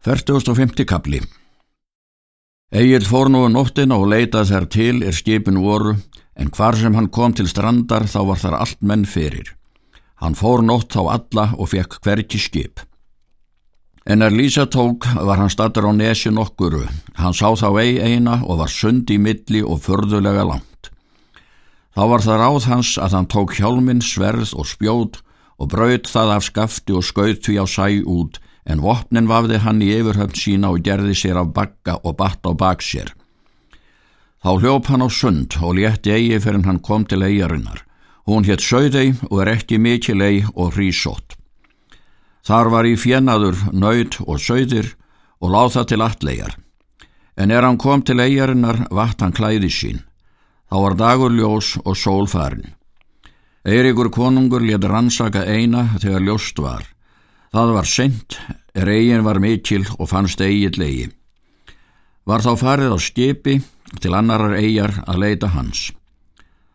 4050 kapli Egil fór nú um nóttina og leitað þær til er skipin voru, en hvar sem hann kom til strandar þá var þar allt menn fyrir. Hann fór nótt þá alla og fekk hverki skip. En er Lísa tók var hann statur á nesi nokkuru. Hann sá þá ei eina og var sund í milli og förðulega langt. Þá var það ráð hans að hann tók hjálminn, sverð og spjót og braut það af skafti og skaut því á sæ út en vopnin vafði hann í yfirhöfn sína og gerði sér af bakka og batt á bak sér. Þá hljóp hann á sund og létti eigi fyrir hann kom til eigarinnar. Hún hétt sögðei og er ekki mikil eig og hrísótt. Þar var í fjennaður, nöyð og sögðir og láð það til allegjar. En er hann kom til eigarinnar, vatt hann klæði sín. Þá var dagur ljós og sól farin. Eirikur konungur let rannsaka eina þegar ljóst var. Það var sent, eigin var mikil og fannst eigin legi. Var þá farið á skipi til annarar eigjar að leita hans.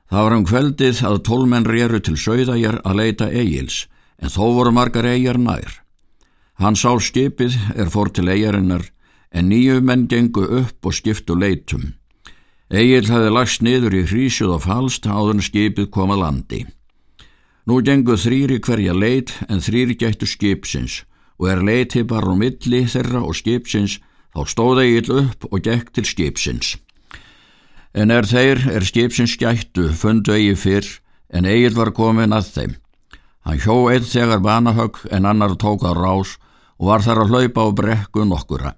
Það var um kveldið að tólmenn réru til sögðæjar að leita eigils, en þó voru margar eigjar nær. Hann sá skipið er fór til eigjarinnar, en nýju menn gengu upp og skiptu leitum. Egil hafi lagst niður í hrísjuð og falst áður en skipið kom að landi. Nú gengu þrýri hverja leit en þrýri gættu skipsins og er leiti bara á milli þeirra og skipsins þá stóða Egil upp og gekk til skipsins. En er þeir er skipsins gættu fundu Egil fyrr en Egil var komin að þeim. Hann hjó einn þegar banahögg en annar tók á rás og var þar að hlaupa á brekku nokkura.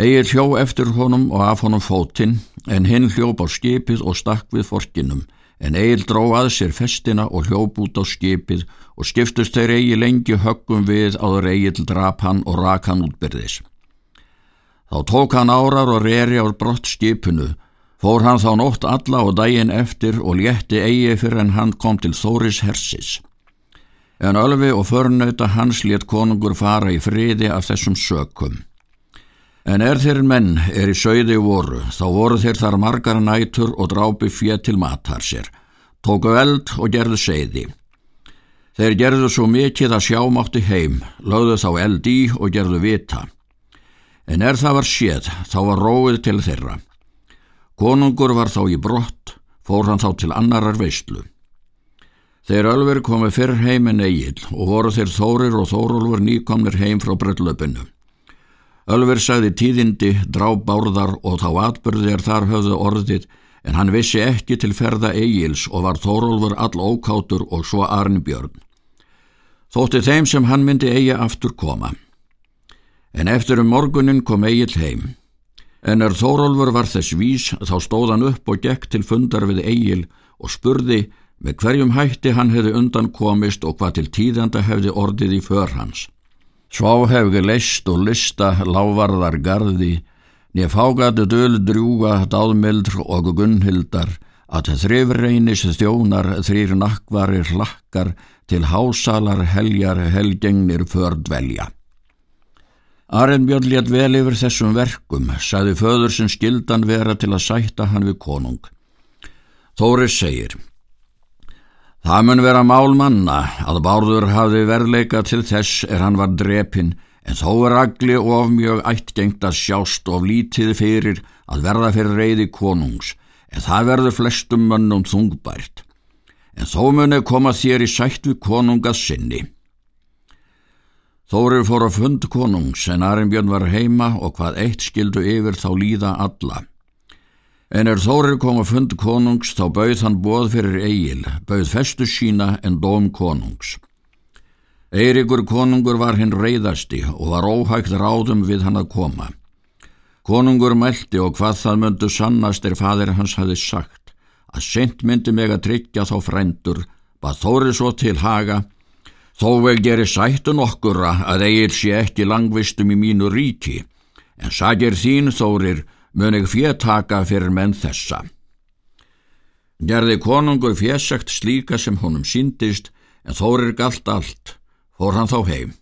Egil hjó eftir honum og af honum fótinn en hinn hljóp á skipið og stakk við forkinum en Egil dró að sér festina og hljóp út á skipið og skiptust þeir Egil lengi höggum við áður Egil drap hann og rak hann útbyrðis. Þá tók hann árar og reri á brott skipinu, fór hann þá nótt alla og daginn eftir og létti Egil fyrir en hann kom til Þóris hersis. En Ölvi og förnauta hans létt konungur fara í friði af þessum sökum. En er þeir menn er í söiði voru, þá voru þeir þar margar nætur og drápi fér til matar sér, tóku eld og gerðu seiði. Þeir gerðu svo mikið að sjámátti heim, lögðu þá eld í og gerðu vita. En er það var séð, þá var róið til þeirra. Konungur var þá í brott, fór hann þá til annarar veistlu. Þeir ölver komið fyrr heim en eigil og voru þeir þórir og þórólfur nýkomnir heim frá brellöpinu. Ölver sagði tíðindi, drá bárðar og þá atbyrðir þar höfðu orðið en hann vissi ekki til ferða Egils og var Þórólfur all ókátur og svo Arnbjörn. Þótti þeim sem hann myndi eigi aftur koma. En eftir um morgunin kom Egil heim. En er Þórólfur var þess vís þá stóð hann upp og gekk til fundar við Egil og spurði með hverjum hætti hann hefði undan komist og hvað til tíðanda hefði orðið í för hans. Svá hefði leist og lista lávarðar gardi, nýja fágatu döl drjúga dáðmildr og gunnhildar, að þrifreinis þjónar þrýr nakkvarir hlakkar til hásalar heljar helgengnir fördvelja. Arenbjörn létt vel yfir þessum verkum, saði föður sem skildan vera til að sætta hann við konung. Þóris segir, Það mun vera mál manna að Bárður hafði verleika til þess er hann var drepin en þó er agli of mjög ættgengt að sjást of lítið fyrir að verða fyrir reyði konungs en það verður flestum mönnum þungbært. En þó muni koma þér í sætt við konungas sinni. Þórir fór að fund konungs en Arimbjörn var heima og hvað eitt skildu yfir þá líða alla. En er Þórir kom að fund konungs þá bauð hann bóð fyrir eigil, bauð festu sína en dóm konungs. Eirikur konungur var hinn reyðasti og var óhægt ráðum við hann að koma. Konungur mælti og hvað það myndu sannast er fadir hans hafi sagt, að sent myndi meg að tryggja þá frændur, bað Þórir svo til haga, þó vel gerir sættun okkura að eigil sé ekki langvistum í mínu ríki, en sagir þín Þórir, mun ég fjötaka fyrir menn þessa. Gerði konungur fjösagt slíka sem honum síndist, en þórir galt allt, fór hann þá heim.